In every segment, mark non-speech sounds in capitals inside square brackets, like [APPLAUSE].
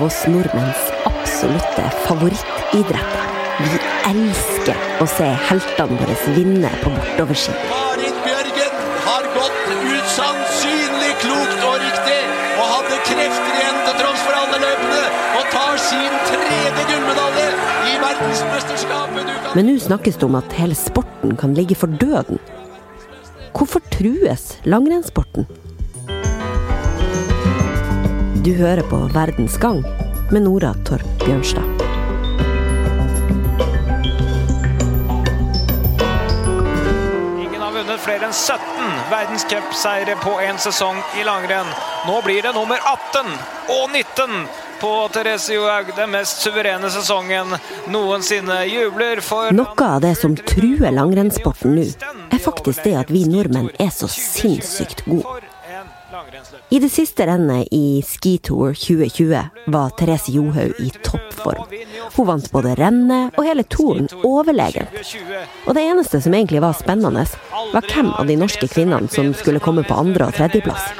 av oss nordmenns absolutte favorittidretter. Vi elsker å se heltene våre vinne på bortoverski. Marit Bjørgen har gått usannsynlig klokt og riktig, og hadde krefter igjen til tross for alle løpene, og tar sin tredje gullmedalje i verdensmesterskapet. Kan- Men nå snakkes det om at hele sporten kan ligge for døden. Hvorfor trues langrennssporten? Du hører på Verdens gang med Nora Torp Bjørnstad. Ingen har vunnet flere enn 17 verdenscupseire på én sesong i langrenn. Nå blir det nummer 18 og 19 på Therese Johaug. Den mest suverene sesongen noensinne. Jubler for Noe av det som truer langrennssporten nå, er faktisk det at vi nordmenn er så sinnssykt gode. I det siste rennet i Ski Tour 2020 var Therese Johaug i toppform. Hun vant både rennet og hele turen overlegent. Og det eneste som egentlig var spennende, var hvem av de norske kvinnene som skulle komme på andre- og tredjeplass.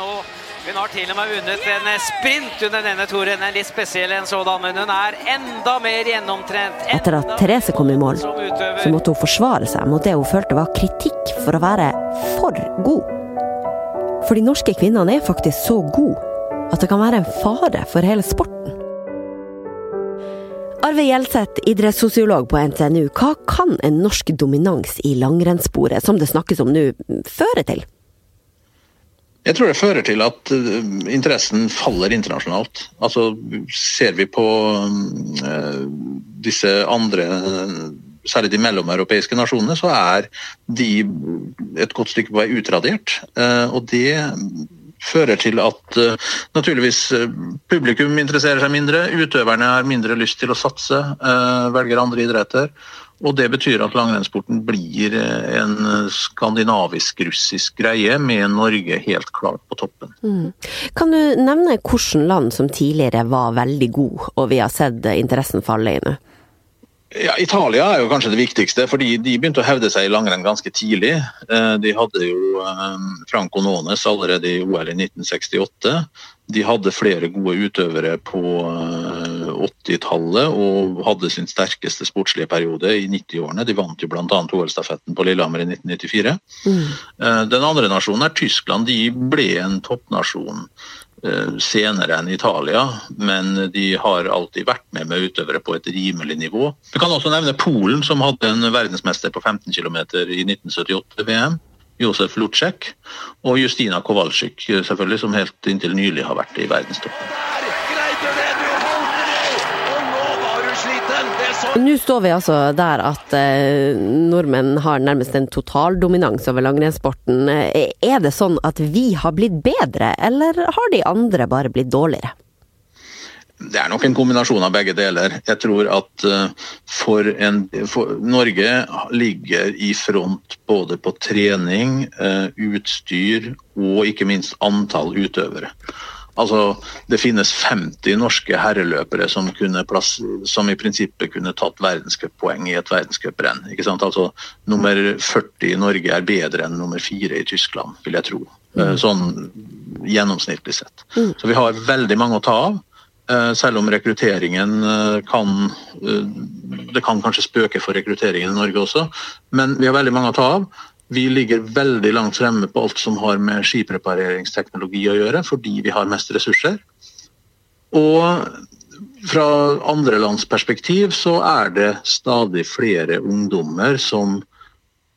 Hun har til og med vunnet en eh, sprint under denne touren. En litt spesiell en sådan, men hun er enda mer gjennomtrent. Etter at Therese kom i mål, så måtte hun forsvare seg mot det hun følte var kritikk for å være for god. For de norske kvinnene er faktisk så gode at det kan være en fare for hele sporten. Arve Gjelseth, idrettssosiolog på NTNU. Hva kan en norsk dominans i langrennssporet, som det snakkes om nå, føre til? Jeg tror det fører til at eh, interessen faller internasjonalt. Altså, ser vi på eh, disse andre, særlig de mellomeuropeiske nasjonene, så er de et godt stykke på vei utradert. Eh, og det fører til at eh, naturligvis eh, publikum interesserer seg mindre, utøverne har mindre lyst til å satse, velger andre idretter. Og Det betyr at langrennssporten blir en skandinavisk-russisk greie, med Norge helt klart på toppen. Kan du nevne hvilke land som tidligere var veldig gode, og vi har sett interessen falle i nå? Ja, Italia er jo kanskje det viktigste, fordi de begynte å hevde seg i langrenn ganske tidlig. Eh, De hadde jo eh, Franco Nones allerede i OL i 1968. De hadde flere gode utøvere på eh, 80-tallet og hadde sin sterkeste sportslige periode i 90-årene. De vant jo bl.a. OL-stafetten på Lillehammer i 1994. Mm. Den andre nasjonen er Tyskland. De ble en toppnasjon eh, senere enn Italia, men de har alltid vært med med utøvere på et rimelig nivå. Vi kan også nevne Polen, som hadde en verdensmester på 15 km i 1978 VM. Josef Lutsjek Og Justina Kowalczyk, eh, selvfølgelig, som helt inntil nylig har vært i verdenstoppen. Der greide du det! Du holdt det! Og nå var du sliten! Det så Nå står vi altså der at eh, nordmenn har nærmest en totaldominans over langrennssporten. Eh, Er det sånn at vi har blitt bedre, eller har de andre bare blitt dårligere? Det er nok en kombinasjon av begge deler. Jeg tror at eh, for en, for Norge ligger i front både på trening, eh, utstyr og ikke minst antall utøvere. Altså, Det finnes 50 norske herreløpere som, kunne plass, som i prinsippet kunne tatt verdenscuppoeng i et verdenscuprenn. Altså, Nummer 40 i Norge er bedre enn nummer 4 i Tyskland, vil jeg tro. Eh, Sånn gjennomsnittlig sett. Så vi har veldig mange å ta av. Eh, Selv om rekrutteringen eh, kan Det kan kanskje spøke for rekrutteringen i Norge også, men vi har veldig mange å ta av. Vi ligger veldig langt fremme på alt som har med skiprepareringsteknologi å gjøre, fordi vi har mest ressurser. Og fra andre lands perspektiv så er det stadig flere ungdommer som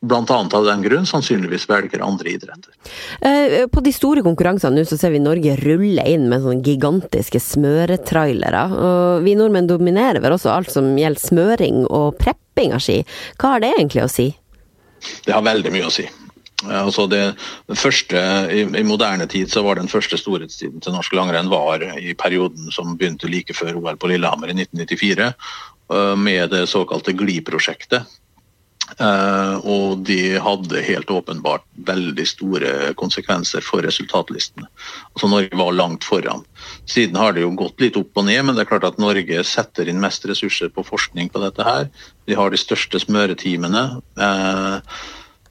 bl.a. av den grunn sannsynligvis velger andre idretter. Eh, På de store konkurransene nå så ser vi Norge rulle inn med sånne gigantiske smøretrailere. Og vi nordmenn dominerer vel også alt som gjelder smøring og prepping av ski. Hva har det egentlig å si? Det har veldig mye å si. Eh, Altså det, første, i, I moderne tid så var den første storhetstiden til norsk langrenn var i perioden som begynte like før OL på Lillehammer i 1994, eh, med det såkalte GLI-prosjektet. Eh, og de hadde helt åpenbart veldig store konsekvenser for resultatlistene. Altså Norge var langt foran. Siden har det jo gått litt opp og ned, men det er klart at Norge setter inn mest ressurser på forskning på dette her. De har de største smøreteamene. Eh,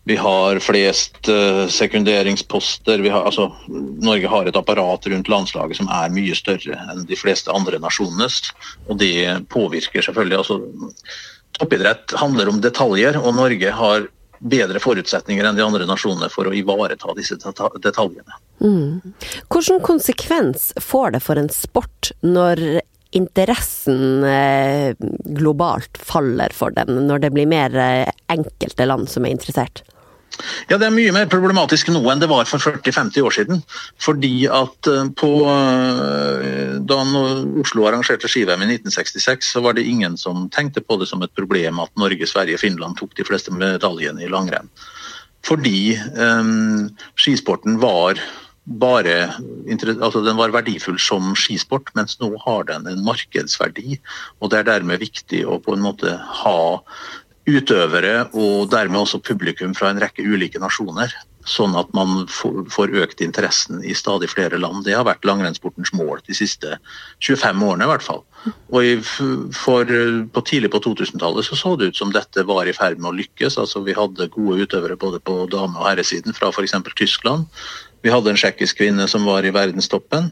Vi har flest uh, sekunderingsposter. Vi har, altså, Norge har et apparat rundt landslaget som er mye større enn de fleste andre nasjonenes. Og det påvirker selvfølgelig. altså Toppidrett handler om detaljer, og Norge har bedre forutsetninger enn de andre nasjonene for å ivareta disse detaljene. Mm. Hvilken konsekvens får det for en sport når interessen eh, globalt faller for den, når det blir mer eh, enkelte land som er interessert? Ja, Det er mye mer problematisk nå enn det var for 40-50 år siden. Fordi at eh, på, eh, Da Oslo arrangerte ski-VM i 1966, så var det ingen som tenkte på det som et problem at Norge, Sverige og Finland tok de fleste medaljene i langrenn. Fordi um, skisporten var bare altså den var verdifull som skisport, mens nå har den en markedsverdi. og Det er dermed viktig å på en måte ha utøvere og dermed også publikum fra en rekke ulike nasjoner. Sånn at man får økt interessen i stadig flere land. Det har vært langrennssportens mål de siste 25 årene i hvert fall. Og for, på Tidlig på 2000-tallet så, så det ut som dette var i ferd med å lykkes. altså Vi hadde gode utøvere både på dame- og herresiden fra f.eks. Tyskland. Vi hadde en tsjekkisk kvinne som var i verdenstoppen.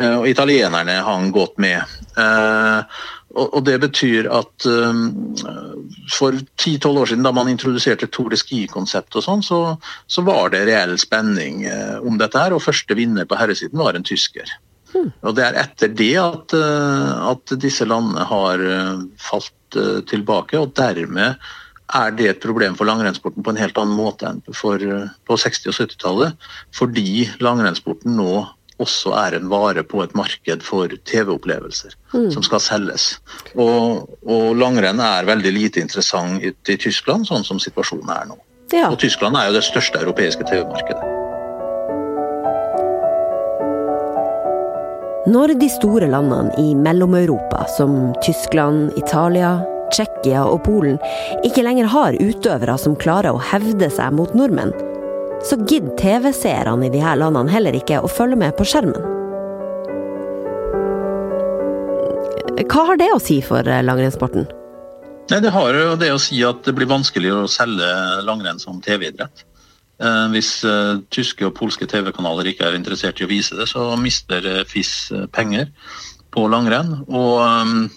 Eh, og italienerne hang godt med. Eh, og Det betyr at um, for 10-12 år siden, da man introduserte Tour de Ski-konseptet, og sånn, så, så, var det reell spenning uh, om dette. her, og Første vinner på herresiden var en tysker. Mm. Og Det er etter det at, uh, at disse landene har uh, falt tilbake. og Dermed er det et problem for langrennssporten på en helt annen måte enn for, på 60- og 70-tallet. Fordi langrennssporten nå også er en vare på et marked for TV-opplevelser mm. som skal selges. Og, og, langrenn er veldig lite interessant i, i Tyskland, sånn som situasjonen er nå. Ja. Og Tyskland er jo det største europeiske TV-markedet. Når de store landene i Mellom-Europa, som Tyskland, Italia, Tsjekkia og Polen, ikke lenger har utøvere som klarer å hevde seg mot nordmenn, så gidder TV-seerne i de her landene heller ikke å følge med på skjermen. Hva har det å si for eh, langrennssporten? Nei, Det har jo det å si at det blir vanskelig å selge langrenn som TV-idrett. Eh, hvis uh, tyske og polske TV-kanaler ikke er interessert i å vise det, så mister FIS penger på langrenn. Og,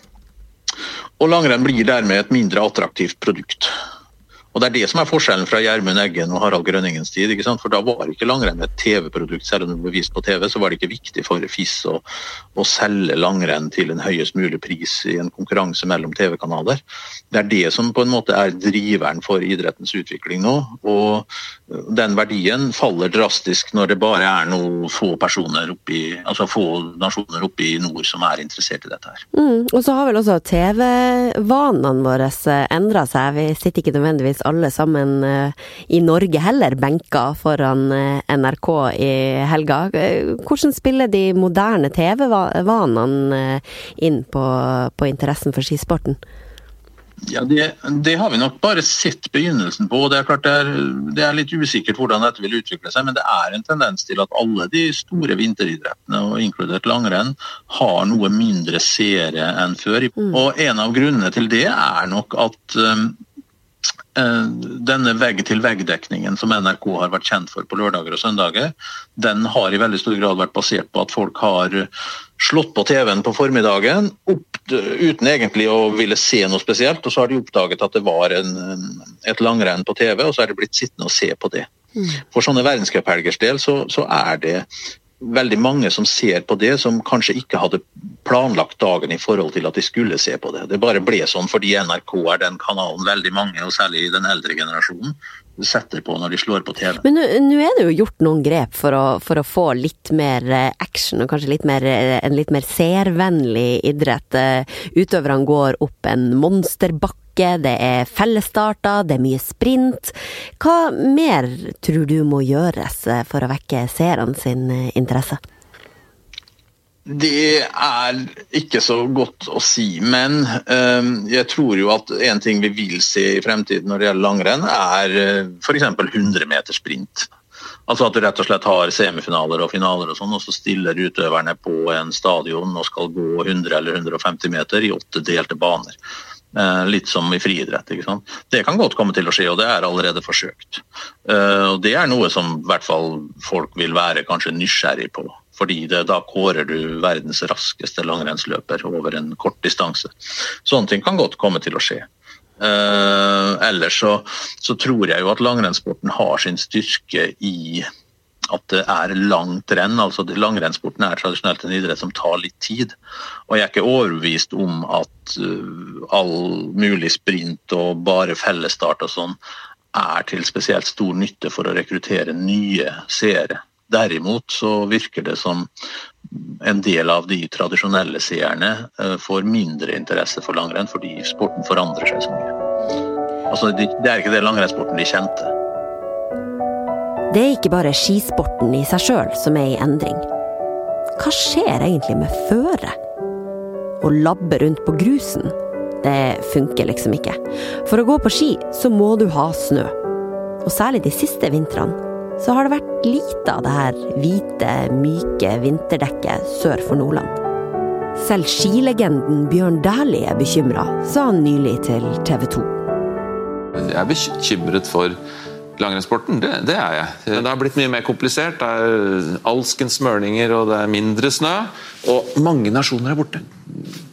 og langrenn blir dermed et mindre attraktivt produkt. Og Det er det som er forskjellen fra Gjermund Eggen og Harald Grønningens tid. ikke sant? For Da var ikke langrenn et TV-produkt, selv om det ble vist på TV. Så var det ikke viktig for FIS å, å selge langrenn til en høyest mulig pris i en konkurranse mellom TV-kanaler. Det er det som på en måte er driveren for idrettens utvikling nå. Og den verdien faller drastisk når det bare er noen få personer oppi, altså få nasjoner oppe i nord som er interessert i dette her. Mm, og så har vel også TV-vanene våre endra seg. Vi sitter ikke nødvendigvis alle sammen eh, i Norge heller benka foran eh, NRK i helga. Hvordan spiller de moderne TV-vanene eh, inn på, på interessen for skisporten? Ja, det, det, har vi nok bare sett begynnelsen på. Det er klart det er, det er, litt usikkert hvordan dette vil utvikle seg, men det er en tendens til at alle de store vinteridrettene, og inkludert langrenn, har noe mindre seere enn før. Mm. Og En av grunnene til det er nok at um, Eh, denne vegg-til-vegg-dekningen som NRK har vært kjent for på lørdager og søndager, den har i veldig stor grad vært basert på at folk har slått på TV-en på formiddagen opp, uten egentlig å ville se noe spesielt, og så har de oppdaget at det var en, et langrenn på TV, og så er de blitt sittende og se på det. Mm. For sånne verdenscuphelgers del så, så er det veldig mange som ser på det, som kanskje ikke hadde planlagt dagen i forhold til at de skulle se på det. Det bare ble sånn fordi NRK er den kanalen veldig mange, og særlig den eldre generasjonen, setter på når de slår på TV. Men nå er det jo gjort noen grep for å, for å, få litt mer eh, action og kanskje litt mer, eh, en litt mer seervennlig idrett. Eh, utøverne går opp en monsterbakke det er fellesstarter, det er mye sprint. Hva mer tror du må gjøres for å vekke seerne sin interesse? Det er ikke så godt å si, men um, jeg tror jo at en ting vi vil se i fremtiden når det gjelder langrenn, er uh, f.eks. 100 meter sprint. Altså at du rett og slett har semifinaler og finaler og sånn, og så stiller utøverne på en stadion og skal gå 100 eller 150 meter i åtte delte baner. Eh, litt som i friidrett. ikke sant? Det kan godt komme til å skje, og det er allerede forsøkt. Eh, og Det er noe som i hvert fall folk vil være kanskje nysgjerrig på. Fordi det, da kårer du verdens raskeste langrennsløper over en kort distanse. Sånne ting kan godt komme til å skje. Uh, ellers så, så, tror jeg jo at langrennssporten har sin styrke i at det er langt renn. altså Langrennssporten er tradisjonelt en idrett som tar litt tid. Og jeg er ikke overbevist om at uh, all mulig sprint og bare fellesstart og sånn er til spesielt stor nytte for å rekruttere nye seere. Derimot så virker det som en del av de tradisjonelle seerne uh, får mindre interesse for langrenn fordi sporten forandrer seg så mye. Altså, Det er ikke det langrennssporten de kjente. Det er ikke bare skisporten i seg sjøl som er i endring. Hva skjer egentlig med føret? Å labbe rundt på grusen, det funker liksom ikke. For å gå på ski, så må du ha snø. Og særlig de siste vintrene, så har det vært lite av det her hvite, myke vinterdekket sør for Nordland. Selv skilegenden Bjørn Dæhlie er bekymra, sa han nylig til TV 2. Jeg er bekymret for Langrennssporten, det, det, er jeg. Det har blitt mye mer komplisert. Det er alskens smørninger, og det er mindre snø. Og mange nasjoner er borte.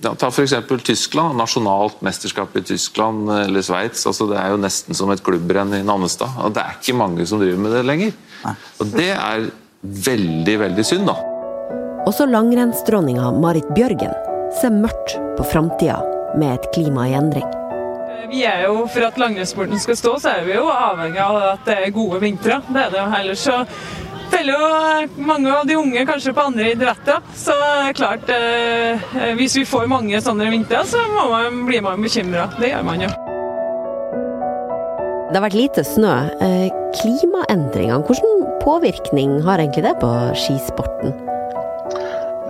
Ja, ta f.eks. Tyskland. Nasjonalt mesterskap i Tyskland eller Sveits. Altså, det er jo nesten som et klubbrenn i Nannestad. Og det er ikke mange som driver med det lenger. Og det er veldig, veldig synd, da. Også langrennsdronninga Marit Bjørgen ser mørkt på framtida med et klima i endring. Vi er jo, For at langrennssporten skal stå, så er vi jo avhengig av at det er gode vintre. Det er det jo. Ellers så feller jo mange av de unge kanskje på andre idretter. Så det er klart, eh, hvis vi får mange sånne vintre, så man, blir man bekymra. Det gjør man jo. Det har vært lite snø. Eh, klimaendringene, hvilken påvirkning har egentlig det på skisporten?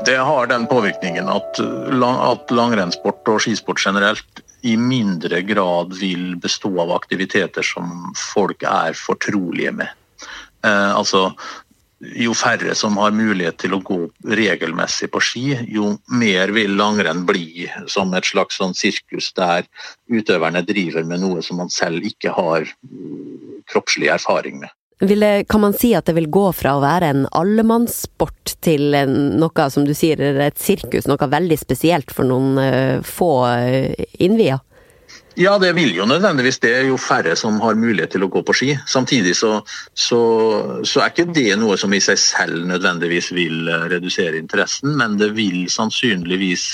Det har den påvirkningen at, at langrennssport og skisport generelt i mindre grad vil bestå av aktiviteter som folk er fortrolige med. Eh, altså, jo færre som har mulighet til å gå regelmessig på ski, jo mer vil langrenn bli som et slags sånn sirkus der utøverne driver med noe som man selv ikke har kroppslig erfaring med. Det, kan man si at det vil gå fra å være en allemannssport til noe som du sier et sirkus, noe veldig spesielt for noen uh, få uh, innvia? Ja, det vil jo nødvendigvis det, jo færre som har mulighet til å gå på ski. Samtidig så, så, så er ikke det noe som i seg selv nødvendigvis vil eh, redusere interessen, men det vil sannsynligvis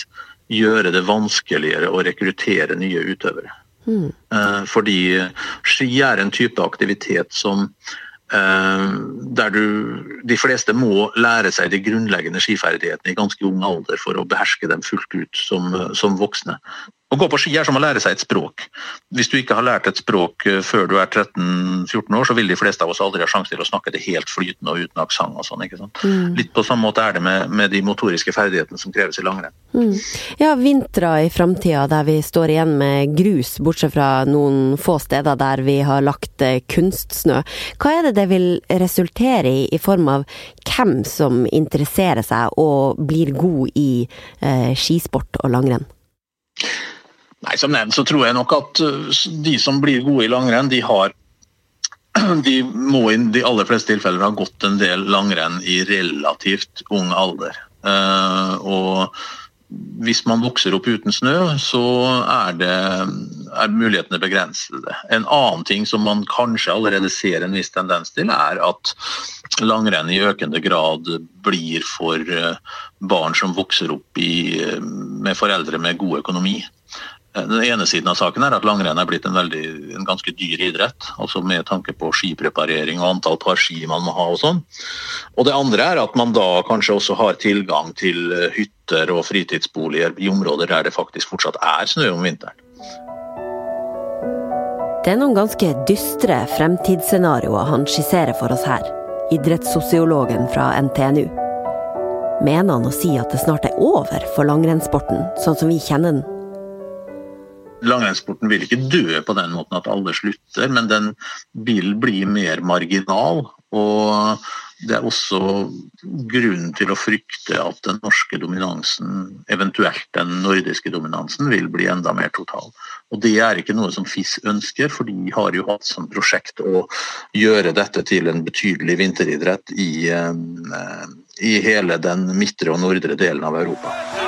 gjøre det vanskeligere å rekruttere nye utøvere. Mm. Fordi ski er en type aktivitet som Eh, der du, de fleste må lære seg de grunnleggende skiferdighetene i ganske ung alder for å beherske dem fullt ut som, som voksne. Å gå på ski er som å lære seg et språk. Hvis du ikke har lært et språk eh, før du er 13-14 år, så vil de fleste av oss aldri ha sjanse til å snakke det helt flytende og uten aksent. og sånn, ikke sant? Mm. Litt på samme måte er det med, med de motoriske ferdighetene som kreves i langrenn. Mm. Ja, vintre i framtida der vi står igjen med grus, bortsett fra noen få steder der vi har lagt eh, kunstsnø. Hva er det det vil resultere i i form av hvem som interesserer seg og blir god i eh, skisport og langrenn? Som nevnt så tror jeg nok at uh, de som blir gode i langrenn, de har [CLEARS THROAT] de må i de aller fleste tilfeller ha gått en del langrenn i relativt ung alder. Uh, og hvis man vokser opp uten snø, så er, det, er mulighetene begrensede. En annen ting som man kanskje allerede ser en viss tendens til, er at langrenn i økende grad blir for uh, barn som vokser opp i, med foreldre med god økonomi. Den ene siden av saken er at langrenn er blitt en, veldig, en ganske dyr idrett. altså Med tanke på skipreparering og antall par ski man må ha og sånn. Og det andre er at man da kanskje også har tilgang til eh, hytter og fritidsboliger i områder der det faktisk fortsatt er snø om vinteren. Det er noen ganske dystre fremtidsscenarioer han skisserer for oss her. Idrettssosiologen fra NTNU. Mener han å si at det snart er over for langrennssporten, sånn som vi kjenner den? Langrennssporten vil ikke dø på den måten at alle slutter, men den vil bli mer marginal. Og det er også grunn til å frykte at den norske dominansen, eventuelt den nordiske dominansen, vil bli enda mer total. Og Det er ikke noe som FIS ønsker, for de har jo hatt som prosjekt å gjøre dette til en betydelig vinteridrett i, eh, i hele den midtre og nordre delen av Europa.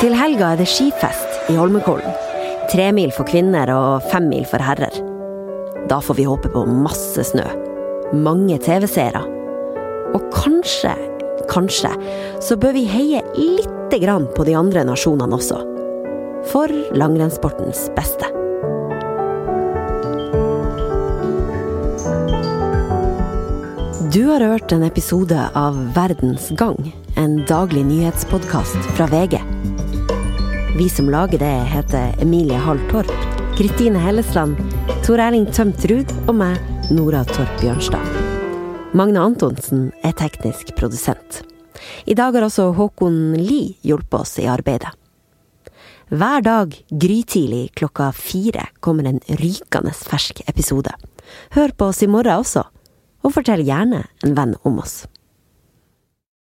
Til helga er det skifest i Holmenkollen. Tremil for kvinner og fem mil for herrer. Da får vi håpe på masse snø. Mange TV-seere. Og kanskje, kanskje, så bør vi heie lite grann på de andre nasjonene også. For langrennssportens beste. Du har hørt en episode av Verdens gang, en daglig nyhetspodkast fra VG. Vi som lager det, heter Emilie Hall Torp, Kristine Hellesland, Tor Erling Tømt Ruud og meg, Nora Torp Bjørnstad. Magne Antonsen er teknisk produsent. I dag har også Håkon Lie hjulpet oss i arbeidet. Hver dag grytidlig klokka fire kommer en rykende fersk episode. Hør på oss i morgen også og fortell gjerne en venn om oss.